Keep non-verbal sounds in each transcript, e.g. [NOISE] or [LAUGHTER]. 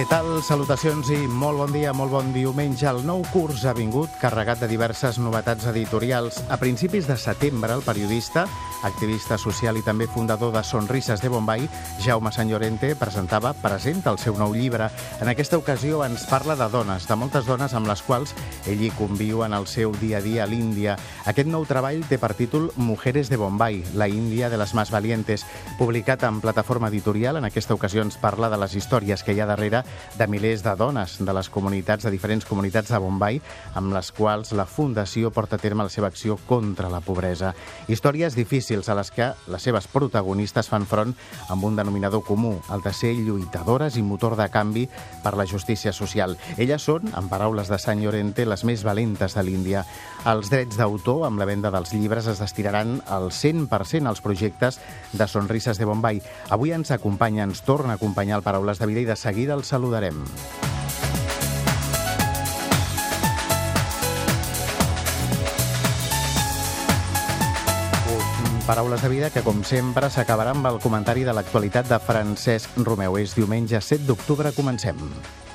Què tal? Salutacions i molt bon dia, molt bon diumenge. El nou curs ha vingut carregat de diverses novetats editorials. A principis de setembre, el periodista, activista social i també fundador de Sonrises de Bombay, Jaume Sant Llorente, presentava, presenta el seu nou llibre. En aquesta ocasió ens parla de dones, de moltes dones amb les quals ell hi conviu en el seu dia a dia a l'Índia. Aquest nou treball té per títol Mujeres de Bombay, la Índia de les más valientes, publicat en plataforma editorial. En aquesta ocasió ens parla de les històries que hi ha darrere de milers de dones de les comunitats, de diferents comunitats de Bombay, amb les quals la Fundació porta a terme la seva acció contra la pobresa. Històries difícils a les que les seves protagonistes fan front amb un denominador comú, el de ser lluitadores i motor de canvi per la justícia social. Elles són, en paraules de Sant Llorente, les més valentes de l'Índia. Els drets d'autor, amb la venda dels llibres, es destinaran al 100% als projectes de Sonrises de Bombay. Avui ens acompanya, ens torna a acompanyar el Paraules de Vida i de seguida els saludarem. Paraules de vida que, com sempre, s'acabarà amb el comentari de l'actualitat de Francesc Romeu. És diumenge 7 d'octubre, comencem.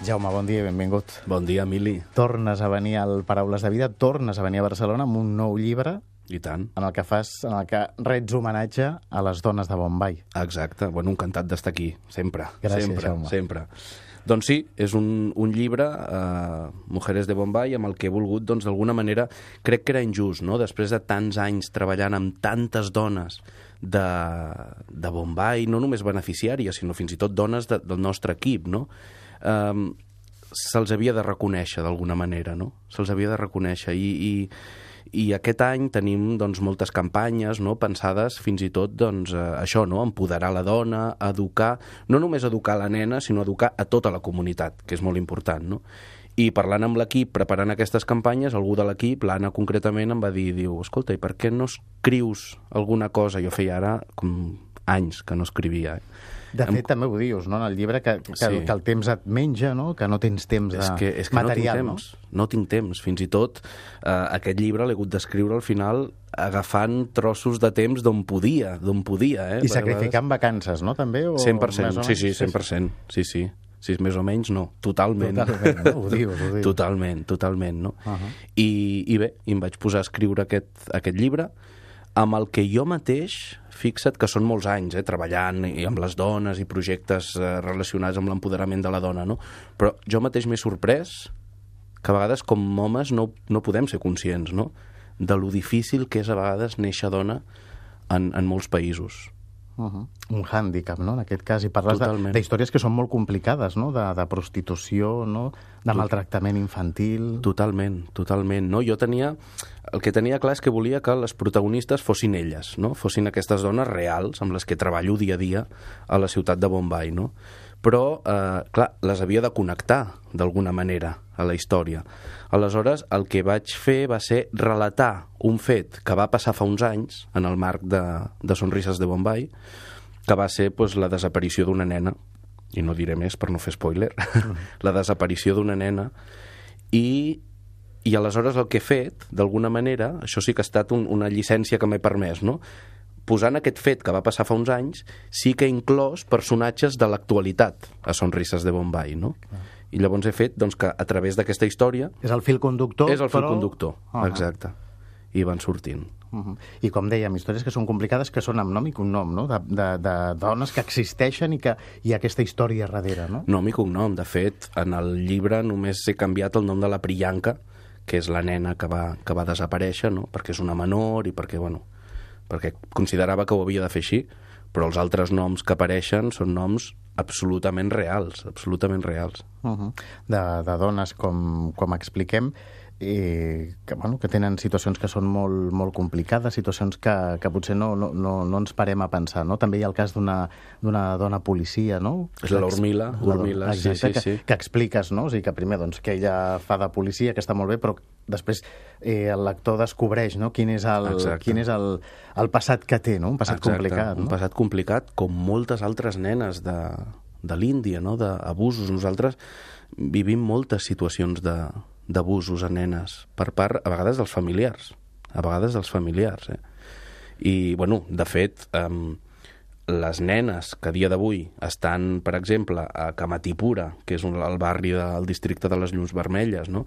Jaume, bon dia i benvingut. Bon dia, Emili. Tornes a venir al Paraules de Vida, tornes a venir a Barcelona amb un nou llibre I tant. en el que fas, en el que rets homenatge a les dones de Bombay. Exacte. Bueno, encantat d'estar aquí, sempre. Gràcies, sempre, Jaume. sempre. Doncs sí, és un, un llibre, eh, Mujeres de Bombay, amb el que he volgut, doncs, d'alguna manera, crec que era injust, no?, després de tants anys treballant amb tantes dones de, de Bombay, no només beneficiàries, sinó fins i tot dones de, del nostre equip, no?, eh, se'ls havia de reconèixer d'alguna manera, no?, se'ls havia de reconèixer, i, i, i aquest any tenim doncs, moltes campanyes no? pensades fins i tot doncs, eh, això, no? empoderar la dona, educar, no només educar la nena, sinó educar a tota la comunitat, que és molt important. No? I parlant amb l'equip, preparant aquestes campanyes, algú de l'equip, l'Anna concretament, em va dir, diu, escolta, i per què no escrius alguna cosa? Jo feia ara com anys que no escrivia. Eh? De fet, també ho dius, no?, en el llibre, que, que, Sí. que el temps et menja, no?, que no tens temps de és que, és que material, no tinc temps, no? tinc temps. Fins i tot eh, aquest llibre l'he hagut d'escriure al final agafant trossos de temps d'on podia, d'on podia. Eh? I sacrificant vacances, no?, també? O 100%, més o sí, sí, menys? 100%, sí, sí. Sí, més o menys no, totalment. Totalment, no? Ho dius, ho [LAUGHS] dius. Totalment, totalment, no? Uh -huh. I, I bé, i em vaig posar a escriure aquest, aquest llibre amb el que jo mateix, fixa't que són molts anys, eh, treballant i amb les dones i projectes eh, relacionats amb l'empoderament de la dona, no? Però jo mateix m'he sorprès que a vegades com homes no, no podem ser conscients, no? De lo difícil que és a vegades néixer dona en, en molts països. Uh -huh. Un hàndicap, no?, en aquest cas. I parles de, Totalment. de històries que són molt complicades, no?, de, de prostitució, no?, de maltractament infantil... Totalment, totalment. No? Jo tenia... El que tenia clar és que volia que les protagonistes fossin elles, no? fossin aquestes dones reals amb les que treballo dia a dia a la ciutat de Bombay. No? Però, eh, clar, les havia de connectar d'alguna manera a la història. Aleshores, el que vaig fer va ser relatar un fet que va passar fa uns anys en el marc de, de Sonrises de Bombay, que va ser pues, la desaparició d'una nena, i no diré més per no fer spoiler, [LAUGHS] la desaparició d'una nena, i, i aleshores el que he fet, d'alguna manera, això sí que ha estat un, una llicència que m'he permès, no? Posant aquest fet que va passar fa uns anys, sí que he inclòs personatges de l'actualitat a Sonrises de Bombay, no? I llavors he fet doncs, que a través d'aquesta història És el fil conductor, és el fil però... conductor, Ah. exacte. I van sortint. Uh -huh. I com dèiem, històries que són complicades, que són amb nom i cognom, no?, de, de, de dones que existeixen i que hi ha aquesta història darrere, no? Nom i cognom. De fet, en el llibre només he canviat el nom de la Priyanka, que és la nena que va, que va desaparèixer, no? perquè és una menor i perquè, bueno, perquè considerava que ho havia de fer així, però els altres noms que apareixen són noms absolutament reals, absolutament reals. Uh -huh. de, de dones, com, com expliquem, eh, que, bueno, que tenen situacions que són molt, molt complicades, situacions que, que potser no, no, no, no ens parem a pensar. No? També hi ha el cas d'una d'una dona policia, no? És la Urmila, Urmila, sí, sí, que, sí. que expliques, no? O sigui, que primer, doncs, que ella fa de policia, que està molt bé, però després eh, el lector descobreix no? quin és, el, Exacte. quin és el, el passat que té, no? Un passat Exacte, complicat, Un no? passat complicat, com moltes altres nenes de, de l'Índia, no? d'abusos. Nosaltres vivim moltes situacions d'abusos a nenes per part, a vegades, dels familiars. A vegades dels familiars, eh? I, bueno, de fet, eh, les nenes que a dia d'avui estan, per exemple, a Camatipura, que és un, el barri del districte de les Llums Vermelles, no?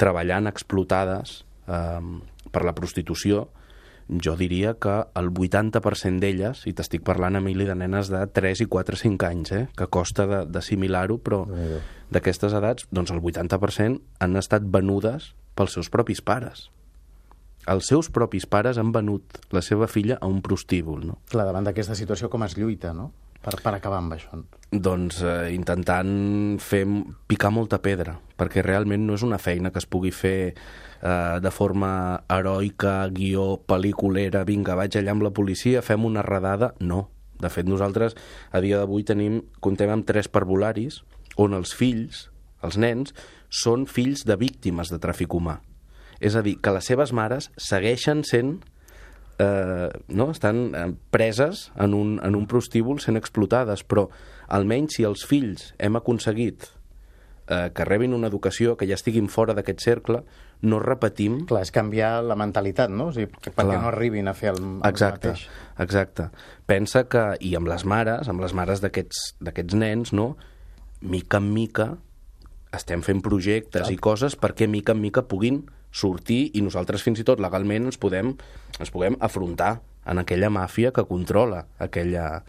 treballant explotades eh, per la prostitució, jo diria que el 80% d'elles, i t'estic parlant, Emili, de nenes de 3 i 4 5 anys, eh, que costa d'assimilar-ho, però d'aquestes edats, doncs el 80% han estat venudes pels seus propis pares els seus propis pares han venut la seva filla a un prostíbul, no? Clar, davant d'aquesta situació com es lluita, no? Per, per acabar amb això. Doncs eh, intentant fer picar molta pedra, perquè realment no és una feina que es pugui fer eh, de forma heroica, guió, pel·lículera, vinga, vaig allà amb la policia, fem una redada... No. De fet, nosaltres a dia d'avui tenim, comptem amb tres parvularis on els fills, els nens, són fills de víctimes de tràfic humà és a dir, que les seves mares segueixen sent eh, no? estan eh, preses en un, en un prostíbul sent explotades, però almenys si els fills hem aconseguit eh, que rebin una educació, que ja estiguin fora d'aquest cercle, no repetim... Clar, és canviar la mentalitat, no? O sigui, perquè Clar. no arribin a fer el, el exacte, mateix. Exacte. Pensa que, i amb les mares, amb les mares d'aquests nens, no? mica en mica estem fent projectes Clar. i coses perquè mica en mica puguin sortir i nosaltres fins i tot legalment ens podem, ens puguem afrontar en aquella màfia que controla aquella,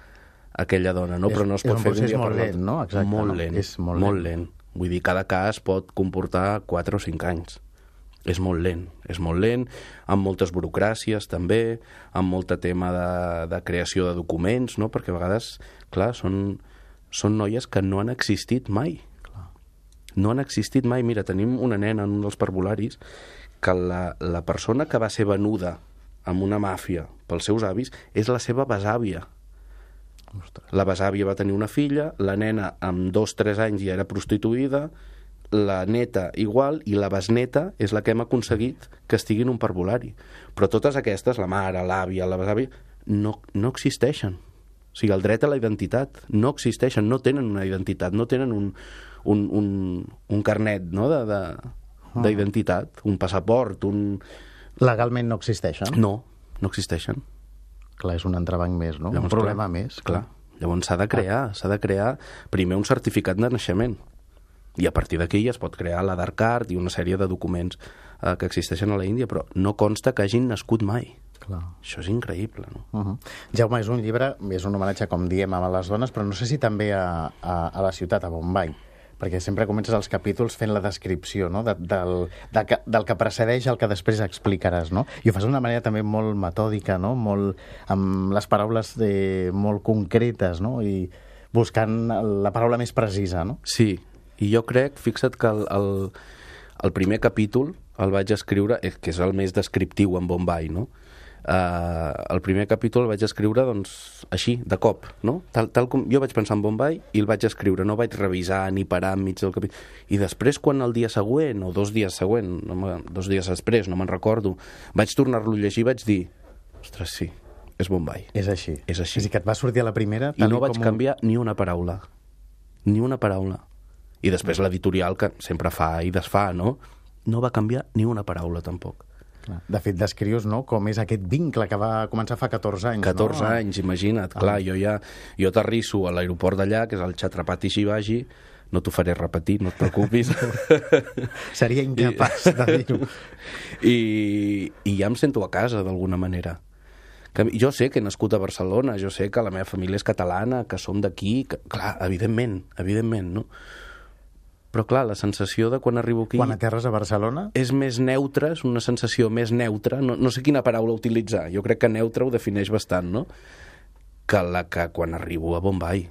aquella dona, no? És, però no es pot fer d'un dia molt per lent, no? Exacte, molt no? lent, és molt, molt lent. lent. Vull dir, cada cas pot comportar 4 o 5 anys. És molt lent, és molt lent, amb moltes burocràcies també, amb molt tema de, de creació de documents, no? perquè a vegades, clar, són, són noies que no han existit mai no han existit mai. Mira, tenim una nena en un dels parvularis que la, la persona que va ser venuda amb una màfia pels seus avis és la seva besàvia. Ostres. La besàvia va tenir una filla, la nena amb dos, tres anys ja era prostituïda, la neta igual i la besneta és la que hem aconseguit que estigui en un parvulari. Però totes aquestes, la mare, l'àvia, la besàvia, no, no existeixen. O sigui, el dret a la identitat no existeixen, no tenen una identitat, no tenen un, un, un, un carnet no? d'identitat, uh -huh. un passaport, un... Legalment no existeixen? No, no existeixen. Clar, és un entrebanc més, no? Llavors, un problema clar, més. Clar. Llavors s'ha de crear, s'ha de crear primer un certificat de naixement i a partir d'aquí ja es pot crear l'Aadhaar Card i una sèrie de documents eh, que existeixen a la Índia, però no consta que hagin nascut mai. Clar. Això és increïble, no? Uh -huh. Jaume, és un llibre, és un homenatge, com diem, a les dones, però no sé si també a, a, a la ciutat, a Bombay perquè sempre comences els capítols fent la descripció no? de, del, de, que, del que precedeix el que després explicaràs, no? I ho fas d'una manera també molt metòdica, no? Molt, amb les paraules de, molt concretes, no? I buscant la paraula més precisa, no? Sí, i jo crec, fixa't que el, el, el primer capítol el vaig escriure, eh, que és el més descriptiu en Bombay, no? Eh, el primer capítol el vaig escriure doncs, així, de cop, no? Tal, tal com jo vaig pensar en Bombay i el vaig escriure, no vaig revisar ni parar enmig del capítol. I després, quan el dia següent, o dos dies següent, no dos dies després, no me'n recordo, vaig tornar-lo a llegir i vaig dir, ostres, sí, és Bombay. És així. És així. És dir, que et va sortir a la primera... I no vaig com... canviar ni una paraula. Ni una paraula. I després l'editorial, que sempre fa i desfà, no? No va canviar ni una paraula, tampoc. De fet, descrius no, com és aquest vincle que va començar fa 14 anys. 14 no? anys, imagina't. Ah. Clar, jo ja jo aterrisso a l'aeroport d'allà, que és el Chhatrapati Shivaji, no t'ho faré repetir, no et preocupis. [LAUGHS] Seria incapaç I... de dir-ho. I, I ja em sento a casa, d'alguna manera. Que jo sé que he nascut a Barcelona, jo sé que la meva família és catalana, que som d'aquí, que, clar, evidentment, evidentment, no? Però clar, la sensació de quan arribo aquí... Quan aterres a Barcelona? És més neutra, és una sensació més neutra, no, no sé quina paraula utilitzar, jo crec que neutra ho defineix bastant, no? Que la que quan arribo a Bombay,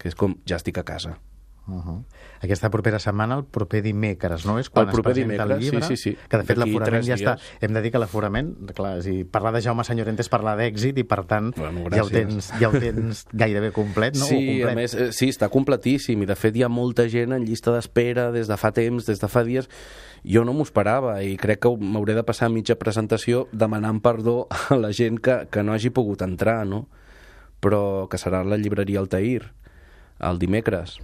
que és com, ja estic a casa. Uh -huh. Aquesta propera setmana, el proper dimecres, no? És quan el proper es presenta dimecres, el llibre, sí, sí, sí. que de fet l'aforament ja està... Hem de dir que l'aforament, clar, si parlar de Jaume Senyorente és parlar d'èxit i per tant bueno, ja, ho tens, ja ho tens gairebé complet, no? Sí, complet. a més, eh, sí, està completíssim i de fet hi ha molta gent en llista d'espera des de fa temps, des de fa dies jo no m'ho esperava i crec que m'hauré de passar mitja presentació demanant perdó a la gent que, que no hagi pogut entrar, no? Però que serà la llibreria Altair el dimecres.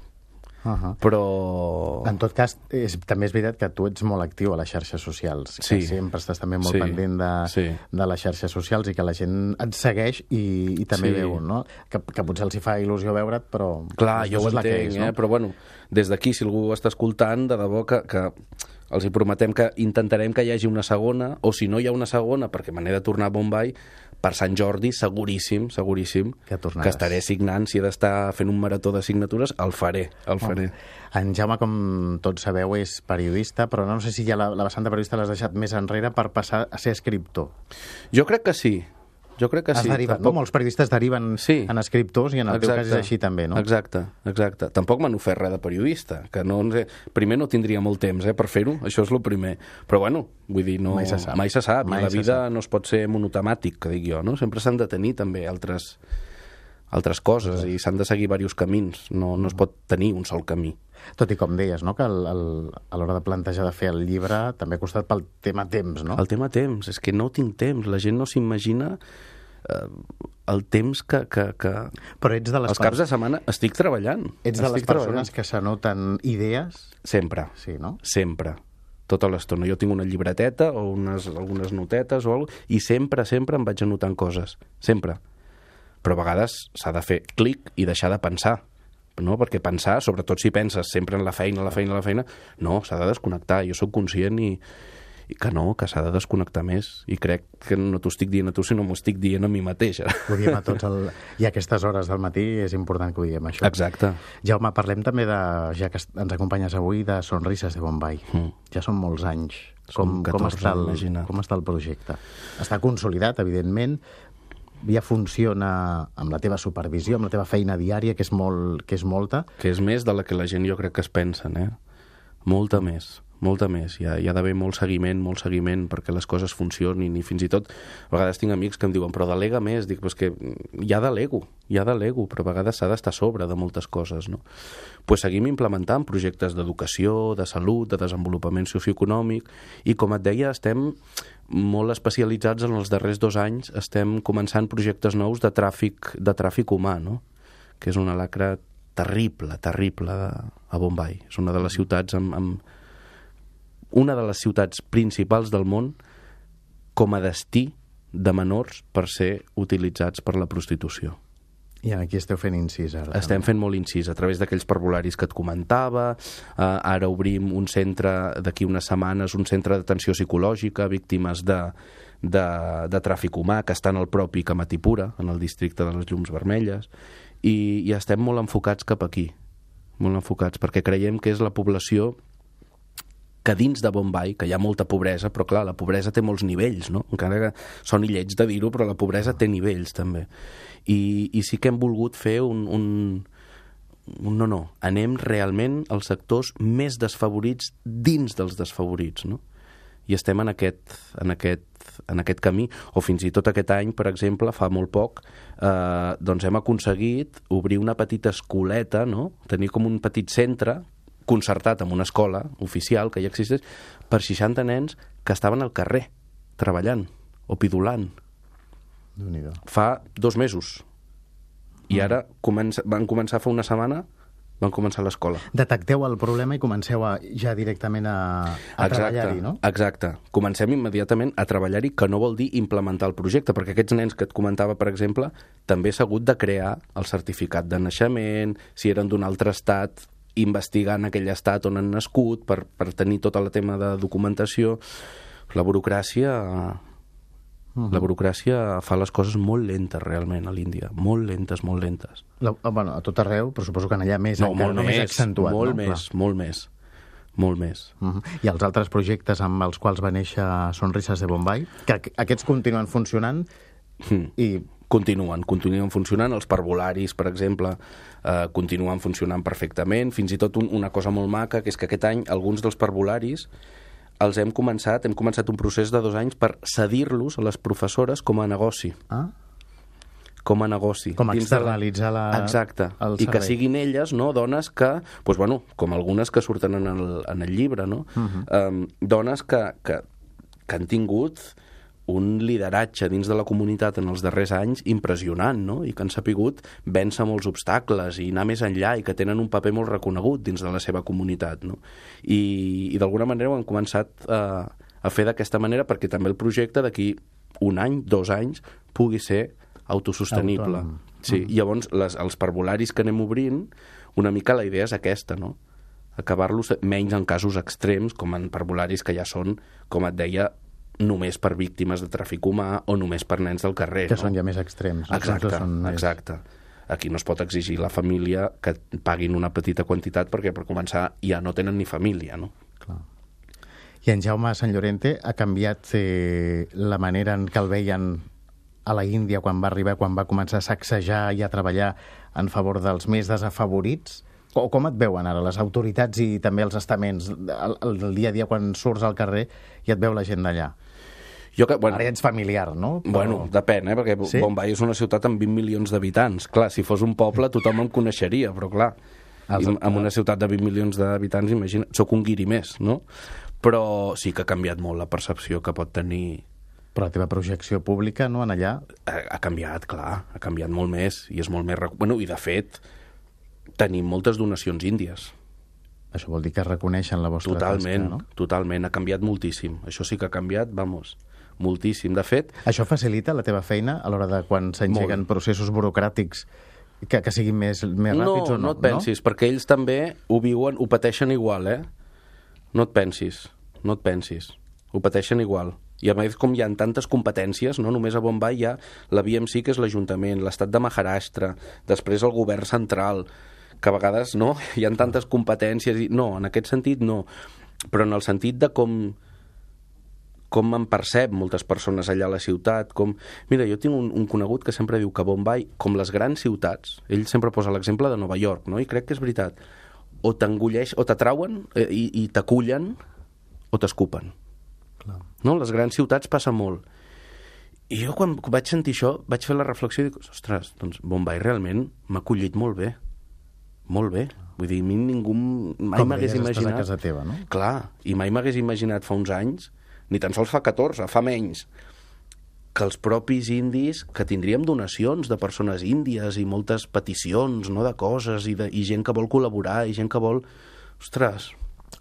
Uh -huh. Però... En tot cas, és, també és veritat que tu ets molt actiu a les xarxes socials, Sí. que sempre estàs també molt Sí. pendent de, Sí. de les xarxes socials i que la gent et segueix i, i també Sí. veu, no? Que, que potser els hi fa il·lusió veure't, però... Clar, el jo ho és la que entenc, és, eh? no? però bueno, des d'aquí, si algú està escoltant, de debò que, que els hi prometem que intentarem que hi hagi una segona, o si no hi ha una segona, perquè me n'he de tornar a Bombay, per Sant Jordi, seguríssim, seguríssim, Que tornaràs. que estaré signant, si he d'estar fent un marató de signatures, el faré, el faré. En Jaume, com tots sabeu, és periodista, però no sé si ja la, la vessant de periodista l'has deixat més enrere per passar a ser escriptor. Jo crec que sí, jo crec que Has sí. derivat, no? Molts periodistes deriven Sí. en escriptors i en el teu cas és així també, no? Exacte, exacte. Tampoc m'han ofert res de periodista, que no, primer no tindria molt temps eh, per fer-ho, això és el primer. Però bueno, vull dir, no, Mai se sap. Mai se sap. Mai la vida sap. no es pot ser monotemàtic, que dic jo, no? Sempre s'han de tenir també altres, altres coses i s'han de seguir diversos camins. No, no es pot tenir un sol camí. Tot i com deies, no? que el, el, a l'hora de plantejar de fer el llibre també ha costat pel tema temps, no? El tema temps, és que no tinc temps. La gent no s'imagina eh, el temps que... que, que... Però ets de les, Els caps de setmana estic treballant. ets de les persones que s'anoten idees? Sempre. Sí, no? sempre tota l'estona. Jo tinc una llibreteta o unes, algunes notetes o alguna i sempre, sempre em vaig anotant coses. Sempre. Però a vegades s'ha de fer clic i deixar de pensar. No? Perquè pensar, sobretot si penses sempre en la feina, la feina, la feina, no, s'ha de desconnectar. Jo sóc conscient i, i que no, que s'ha de desconnectar més. I crec que no t'ho estic dient a tu, sinó m'ho estic dient a mi mateix. Ho diem a tots. El... I a aquestes hores del matí és important que ho diguem, això. Exacte. Jaume, parlem també de, ja que ens acompanyes avui, de Sonrises de Bombay. Mm. Ja són molts anys. Com, com, 14, està el, com està el projecte? Està consolidat, evidentment, ja funciona amb la teva supervisió, amb la teva feina diària, que és, molt, que és molta. que és més de la que la gent jo crec que es pensen, eh? Molta més, molta més. Hi ha, hi ha d'haver molt seguiment, molt seguiment perquè les coses funcionin i fins i tot a vegades tinc amics que em diuen però delega més, dic, però és que ha delego, ha delego, però a vegades s'ha d'estar sobre de moltes coses, no? pues seguim implementant projectes d'educació, de salut, de desenvolupament socioeconòmic i com et deia estem molt especialitzats en els darrers dos anys, estem començant projectes nous de tràfic, de tràfic humà, no? que és una lacra terrible, terrible a Bombay. És una de les ciutats amb, amb una de les ciutats principals del món com a destí de menors per ser utilitzats per la prostitució. I aquí esteu fent incís, ara. Estem fent molt incís a través d'aquells parvularis que et comentava. Uh, ara obrim un centre, d'aquí unes setmanes, un centre d'atenció psicològica a víctimes de, de, de tràfic humà que estan al propi Camatipura, en el districte de les Llums Vermelles, i, i estem molt enfocats cap aquí, molt enfocats, perquè creiem que és la població que dins de Bombay, que hi ha molta pobresa, però clar, la pobresa té molts nivells, no? Encara que són lleig de dir-ho, però la pobresa té nivells, també. I, i sí que hem volgut fer un, un, un... No, no, anem realment als sectors més desfavorits dins dels desfavorits, no? I estem en aquest, en aquest, en aquest camí, o fins i tot aquest any, per exemple, fa molt poc, eh, doncs hem aconseguit obrir una petita escoleta, no? tenir com un petit centre concertat amb una escola oficial que ja existeix per 60 nens que estaven al carrer treballant o pidulant. Fa dos mesos. I ara comença, van començar fa una setmana van començar l'escola. Detecteu el problema i comenceu a, ja directament a, a treballar-hi, no? Exacte. Comencem immediatament a treballar-hi, que no vol dir implementar el projecte, perquè aquests nens que et comentava, per exemple, també s'ha hagut de crear el certificat de naixement, si eren d'un altre estat, investigar en aquell estat on han nascut per, per tenir tot el tema de documentació. La burocràcia... La burocràcia fa les coses molt lentes, realment, a l'Índia. Molt lentes, molt lentes. La, ah, bueno, a tot arreu, però suposo que en allà més, encara, no més accentuat. molt no? més, molt més, molt més. Uh -huh. I els altres projectes amb els quals va néixer Sonrises de Bombay, que aqu- aquests continuen funcionant Mm. i Continuen, continuen funcionant. Els parvularis, per exemple, eh, continuen funcionant perfectament. Fins i tot un, una cosa molt maca, que és que aquest any alguns dels parvularis els hem començat, hem començat un procés de dos anys per cedir-los a les professores com a negoci. ah, com a negoci. Com a externalitzar la- Exacte. el I que siguin elles, no, dones que, doncs, bueno, com algunes que surten en el, en el llibre, no? Mhm. um, dones que, que, que han tingut un lideratge dins de la comunitat en els darrers anys impressionant, no? I que han sapigut vèncer molts obstacles i anar més enllà i que tenen un paper molt reconegut dins de la seva comunitat, no? I, i d'alguna manera ho han començat a, a fer d'aquesta manera perquè també el projecte d'aquí un any, dos anys, pugui ser autosostenible. Autònom. Sí, mm. llavors les, els parvularis que anem obrint, una mica la idea és aquesta, no? acabar-los menys en casos extrems, com en parvularis que ja són, com et deia, només per víctimes de tràfic humà o només per nens del carrer. Que no? són ja més extrems. Exacte, són més... exacte. Aquí no es pot exigir la família que paguin una petita quantitat perquè, per començar, ja no tenen ni família, no? Clar. I en Jaume Sant Llorente ha canviat eh, la manera en què el veien a la Índia quan va arribar, quan va començar a sacsejar i a treballar en favor dels més desafavorits? O com et veuen ara les autoritats i també els estaments el, el dia a dia quan surts al carrer i et veu la gent d'allà? Jo que, bueno, Ara ja ets familiar, no? Però- Bueno, depèn, eh? perquè Sí? Bombay és una ciutat amb 20 milions d'habitants. Clar, si fos un poble tothom em coneixeria, però clar, im- amb una ciutat de 20 milions d'habitants, imagina, sóc un guiri més, no? Però sí que ha canviat molt la percepció que pot tenir... Però la teva projecció pública, no, en allà, Ha, ha canviat, clar, ha canviat molt més, i és molt més... Bueno, i de fet, tenim moltes donacions índies. això vol dir que reconeixen la vostra Totalment, tasca, no? totalment, ha canviat moltíssim. Això sí que ha canviat, vamos, moltíssim. De fet, Això facilita la teva feina a l'hora de quan s'engeguen processos burocràtics que, que siguin més, més ràpids no, o no? no et pensis, perquè ells també ho viuen, ho pateixen igual, eh? No et pensis, no et pensis. Ho pateixen igual. I a més, com hi ha tantes competències, no només a Bombay hi ha la BMC, que és l'Ajuntament, l'estat de Maharashtra, després el govern central, que a vegades no, [LAUGHS] hi ha tantes competències... I... No, en aquest sentit no. Però en el sentit de com com em percep moltes persones allà a la ciutat, com... Mira, jo tinc un, un conegut que sempre diu que Bombay, com les grans ciutats, ell sempre posa l'exemple de Nova York, no? i crec que és veritat, o t'engulleix, o t'atrauen eh, i, i t'acullen, o t'escupen. No? Les grans ciutats passa molt. I jo quan vaig sentir això vaig fer la reflexió i dic, ostres, doncs Bombay realment m'ha acollit molt bé. Molt bé. Vull dir, a mi ningú mai Com m'hagués deies, estàs a imaginat... casa teva, no? Clar, i mai m'hagués imaginat fa uns anys, ni tan sols fa 14, fa menys, que els propis indis, que tindríem donacions de persones índies i moltes peticions no, de coses i, de, i gent que vol col·laborar i gent que vol... Ostres,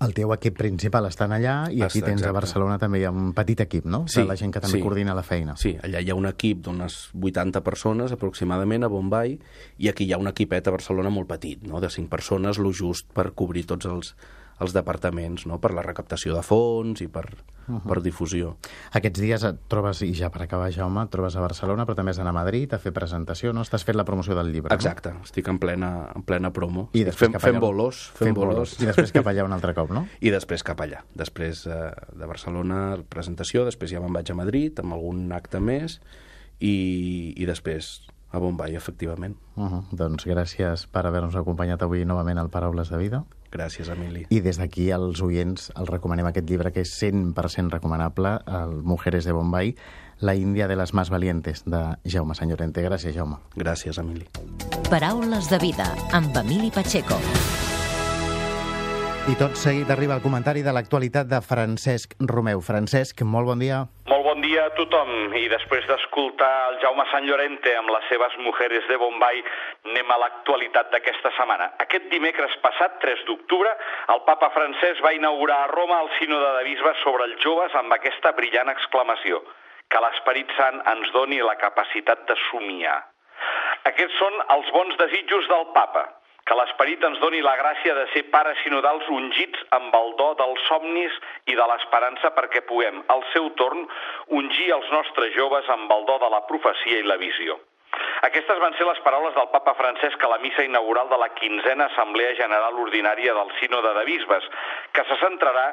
El teu equip principal estan allà i aquí tens a. Barcelona també hi ha un petit equip, no? Sí, de la gent que també sí. coordina la feina. Sí, allà hi ha un equip d'unes 80 persones aproximadament a Bombay i aquí hi ha un equipet a Barcelona molt petit, no? de 5 persones, lo just per cobrir tots els, els departaments, no? per la recaptació de fons i per, uh -huh. per difusió. Aquests dies et trobes, i ja per acabar, Jaume, et trobes a Barcelona, però també has d'anar a Madrid a fer presentació, no? Estàs fent la promoció del llibre, Exacte, estic en plena, en plena promo. I després fent, cap allà. bolos, fent, bolos. I després cap allà un altre cop, no? [LAUGHS] I després cap allà. Després eh, de Barcelona, presentació, després ja me'n vaig a Madrid amb algun acte més i, i després a Bombay, efectivament. Uh -huh. Doncs gràcies per haver-nos acompanyat avui novament al Paraules de Vida. Gràcies, Emili. I des d'aquí als oients els recomanem aquest llibre que és 100% recomanable, el Mujeres de Bombay, La Índia de les más valientes, de Jaume Sant Llorente. Gràcies, Jaume. Gràcies, Emili. Paraules de vida amb Emili Pacheco. I tot seguit arriba el comentari de l'actualitat de Francesc Romeu. Francesc, molt bon dia. Molt bon dia a tothom i després d'escoltar el Jaume Sant Llorente amb les seves mujeres de Bombay anem a l'actualitat d'aquesta setmana. Aquest dimecres passat, 3 d'octubre, el papa francès va inaugurar a Roma el sínode de bisbes sobre els joves amb aquesta brillant exclamació que l'Esperit Sant ens doni la capacitat de somiar. Aquests són els bons desitjos del papa, que l'esperit ens doni la gràcia de ser pares sinodals ungits amb el do dels somnis i de l'esperança perquè puguem, al seu torn, ungir els nostres joves amb el do de la profecia i la visió. Aquestes van ser les paraules del papa Francesc a la missa inaugural de la quinzena Assemblea General Ordinària del Sínode de Bisbes, que se centrarà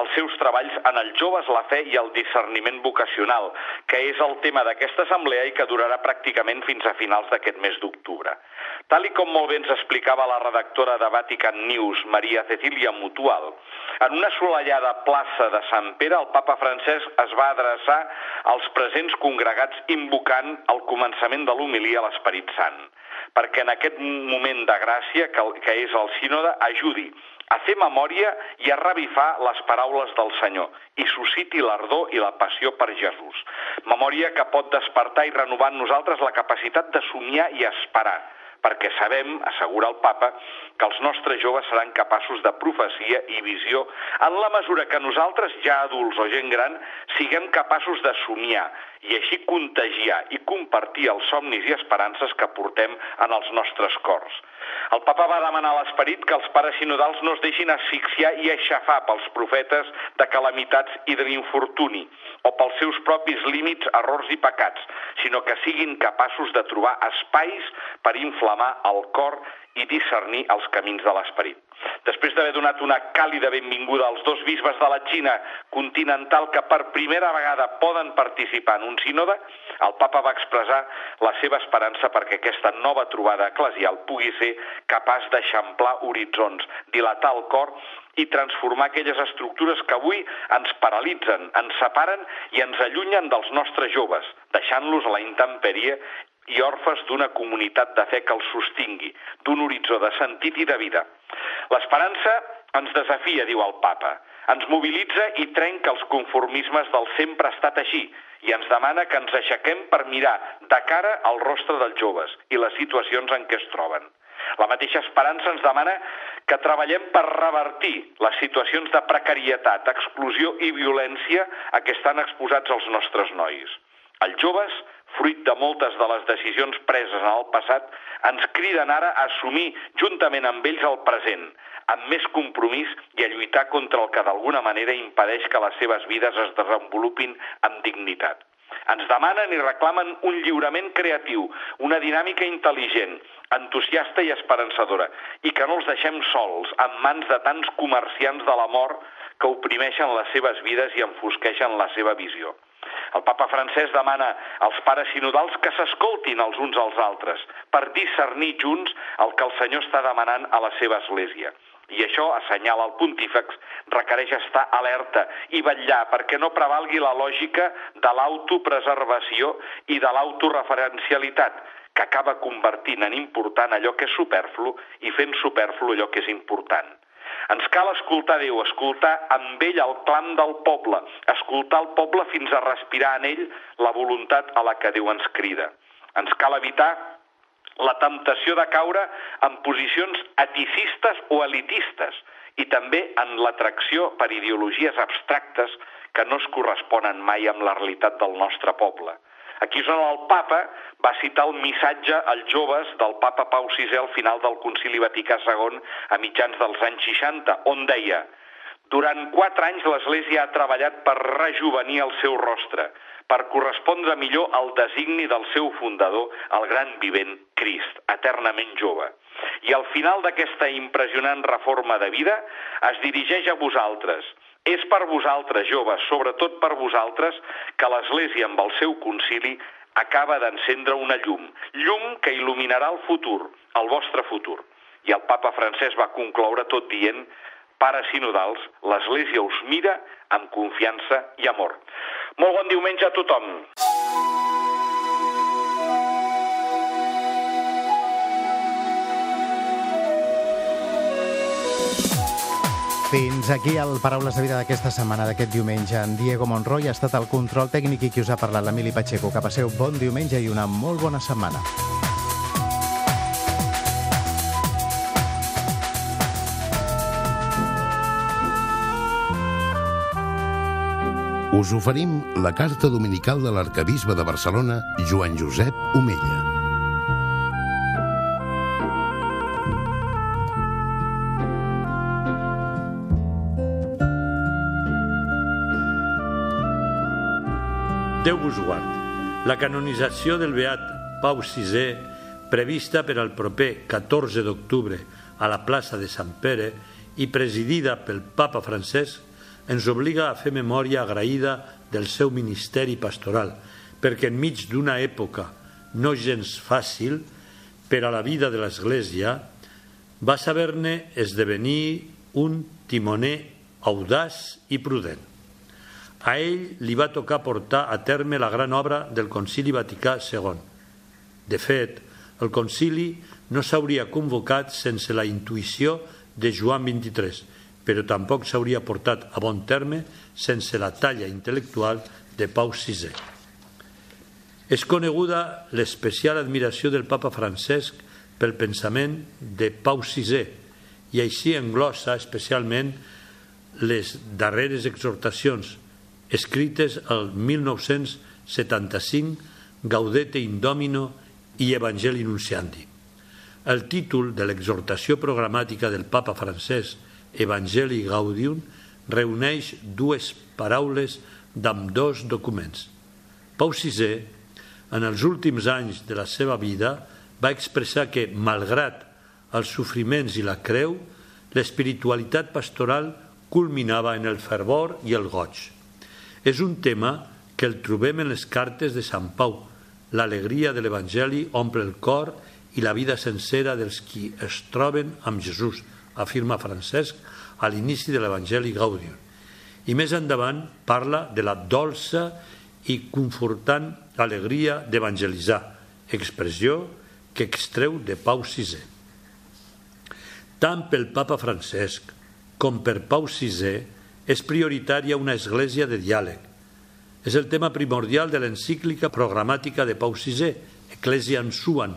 els seus treballs en els joves, la fe i el discerniment vocacional, que és el tema d'aquesta assemblea i que durarà pràcticament fins a finals d'aquest mes d'octubre. Tal i com molt bé ens explicava la redactora de Vatican News, Maria Cecilia Mutual, en una assolellada plaça de Sant Pere, el papa Francesc es va adreçar als presents congregats invocant al començament de l'homilia a l'Esperit Sant, perquè en aquest moment de gràcia que, que és el sínode ajudi a fer memòria i a revifar les paraules del Senyor i susciti l'ardor i la passió per Jesús. Memòria que pot despertar i renovar en nosaltres la capacitat de somiar i esperar, perquè sabem, assegura el papa, que els nostres joves seran capaços de profecia i visió en la mesura que nosaltres, ja adults o gent gran, siguem capaços de somiar i així contagiar i compartir els somnis i esperances que portem en els nostres cors. El papa va demanar a l'esperit que els pares sinodals no es deixin asfixiar i aixafar pels profetes de calamitats i de l'infortuni o pels seus propis límits, errors i pecats, sinó que siguin capaços de trobar espais per inflamar el cor i discernir els camins de l'esperit. Després d'haver donat una càlida benvinguda als dos bisbes de la Xina continental que per primera vegada poden participar en un sínode, el papa va expressar la seva esperança perquè aquesta nova trobada eclesial pugui ser capaç d'eixamplar horitzons, dilatar el cor i transformar aquelles estructures que avui ens paralitzen, ens separen i ens allunyen dels nostres joves, deixant-los a la intempèrie i orfes d'una comunitat de fe que els sostingui, d'un horitzó de sentit i de vida. L'esperança ens desafia, diu el papa, ens mobilitza i trenca els conformismes del sempre ha estat així i ens demana que ens aixequem per mirar de cara al rostre dels joves i les situacions en què es troben. La mateixa esperança ens demana que treballem per revertir les situacions de precarietat, exclusió i violència a què estan exposats els nostres nois. Els joves fruit de moltes de les decisions preses en el passat, ens criden ara a assumir juntament amb ells el present, amb més compromís i a lluitar contra el que d'alguna manera impedeix que les seves vides es desenvolupin amb dignitat. Ens demanen i reclamen un lliurament creatiu, una dinàmica intel·ligent, entusiasta i esperançadora, i que no els deixem sols, en mans de tants comerciants de la mort que oprimeixen les seves vides i enfosqueixen la seva visió. El papa francès demana als pares sinodals que s'escoltin els uns als altres per discernir junts el que el Senyor està demanant a la seva església. I això, assenyala el pontífex, requereix estar alerta i vetllar perquè no prevalgui la lògica de l'autopreservació i de l'autoreferencialitat, que acaba convertint en important allò que és superflu i fent superflu allò que és important. Ens cal escoltar Déu, escoltar amb ell el clam del poble, escoltar el poble fins a respirar en ell la voluntat a la que Déu ens crida. Ens cal evitar la temptació de caure en posicions eticistes o elitistes i també en l'atracció per ideologies abstractes que no es corresponen mai amb la realitat del nostre poble. Aquí és on el papa va citar el missatge als joves del papa Pau VI al final del concili Vaticà II a mitjans dels anys 60, on deia durant quatre anys l'Església ha treballat per rejuvenir el seu rostre, per correspondre millor al designi del seu fundador, el gran vivent Crist, eternament jove. I al final d'aquesta impressionant reforma de vida es dirigeix a vosaltres, és per vosaltres, joves, sobretot per vosaltres, que l'Església amb el seu concili acaba d'encendre una llum, llum que il·luminarà el futur, el vostre futur. I el papa francès va concloure tot dient pares sinodals, l'Església us mira amb confiança i amor. Molt bon diumenge a tothom. Fins aquí el Paraules de Vida d'aquesta setmana, d'aquest diumenge. En Diego Monroy ha estat el control tècnic i qui us ha parlat, l'Emili Pacheco. Que passeu bon diumenge i una molt bona setmana. Us oferim la carta dominical de l'arcabisbe de Barcelona, Joan Josep Omella. Déu vos guard. La canonització del beat Pau VI, prevista per al proper 14 d'octubre a la plaça de Sant Pere i presidida pel papa francès, ens obliga a fer memòria agraïda del seu ministeri pastoral, perquè enmig d'una època no gens fàcil per a la vida de l'Església, va saber-ne esdevenir un timoner audaç i prudent. A ell li va tocar portar a terme la gran obra del Concili Vaticà II. De fet, el concili no s'hauria convocat sense la intuïció de Joan XXIII, però tampoc s'hauria portat a bon terme sense la talla intel·lectual de Pau VI. És coneguda l'especial admiració del papa Francesc pel pensament de Pau VI i així englossa especialment les darreres exhortacions escrites el 1975 Gaudete Indomino i Evangeli Nunciandi. El títol de l'exhortació programàtica del papa francès Evangeli Gaudium reuneix dues paraules d'ambdós documents. Pau VI, en els últims anys de la seva vida, va expressar que, malgrat els sofriments i la creu, l'espiritualitat pastoral culminava en el fervor i el goig. És un tema que el trobem en les cartes de Sant Pau. L'alegria de l'Evangeli omple el cor i la vida sencera dels qui es troben amb Jesús, afirma Francesc a l'inici de l'Evangeli Gaudium. I més endavant parla de la dolça i confortant alegria d'evangelitzar, expressió que extreu de Pau VI. Tant pel papa Francesc com per Pau VI és prioritària una església de diàleg. És el tema primordial de l'encíclica programàtica de Pau VI, Ecclesia Suan,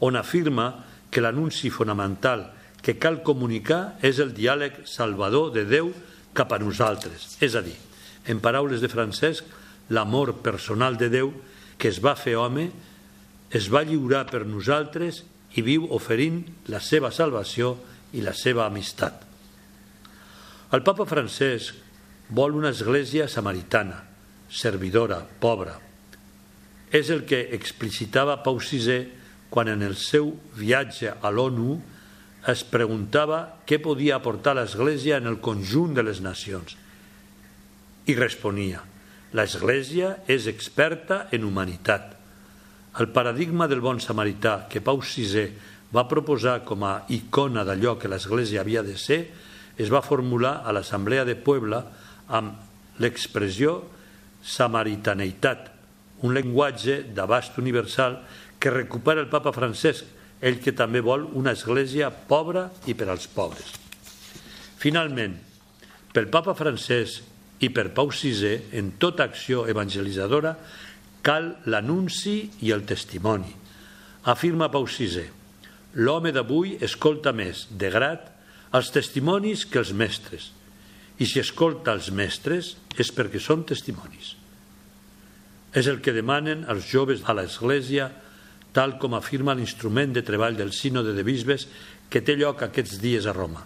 on afirma que l'anunci fonamental que cal comunicar és el diàleg salvador de Déu cap a nosaltres. És a dir, en paraules de Francesc, l'amor personal de Déu que es va fer home, es va lliurar per nosaltres i viu oferint la seva salvació i la seva amistat. El papa Francesc vol una església samaritana, servidora, pobra. És el que explicitava Pau VI quan en el seu viatge a l'ONU es preguntava què podia aportar l'Església en el conjunt de les nacions. I responia, l'Església és experta en humanitat. El paradigma del bon samarità que Pau VI va proposar com a icona d'allò que l'Església havia de ser es va formular a l'Assemblea de Puebla amb l'expressió samaritaneïtat, un llenguatge d'abast universal que recupera el papa Francesc, ell que també vol una església pobra i per als pobres. Finalment, pel papa Francesc i per Pau VI, en tota acció evangelitzadora, cal l'anunci i el testimoni. Afirma Pau VI, l'home d'avui escolta més, de grat, els testimonis que els mestres. I si escolta els mestres és perquè són testimonis. És el que demanen els joves a l'Església tal com afirma l'instrument de treball del Sínode de Bisbes que té lloc aquests dies a Roma.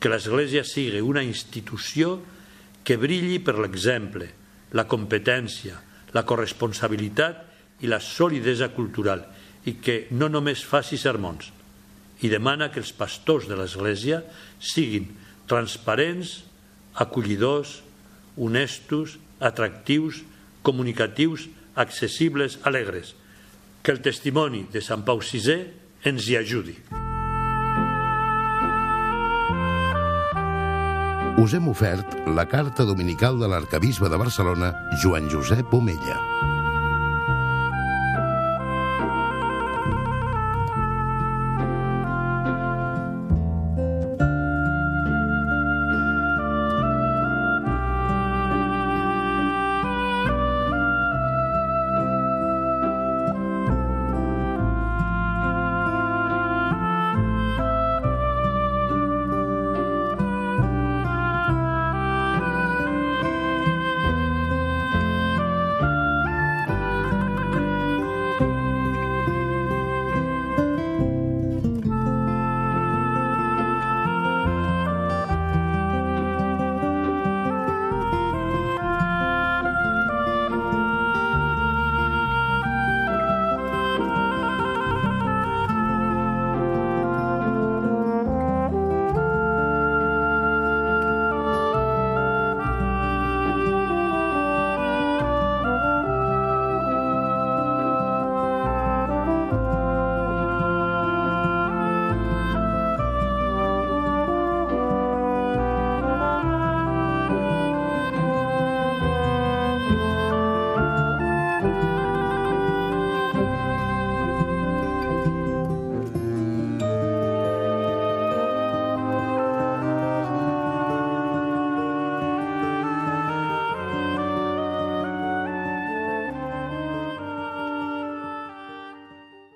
Que l'Església sigui una institució que brilli per l'exemple, la competència, la corresponsabilitat i la solidesa cultural i que no només faci sermons. I demana que els pastors de l'Església siguin transparents, acollidors, honestos, atractius, comunicatius, accessibles, alegres – que el testimoni de Sant Pau VI ens hi ajudi. Us hem ofert la carta dominical de l'arcabisbe de Barcelona, Joan Josep Omella.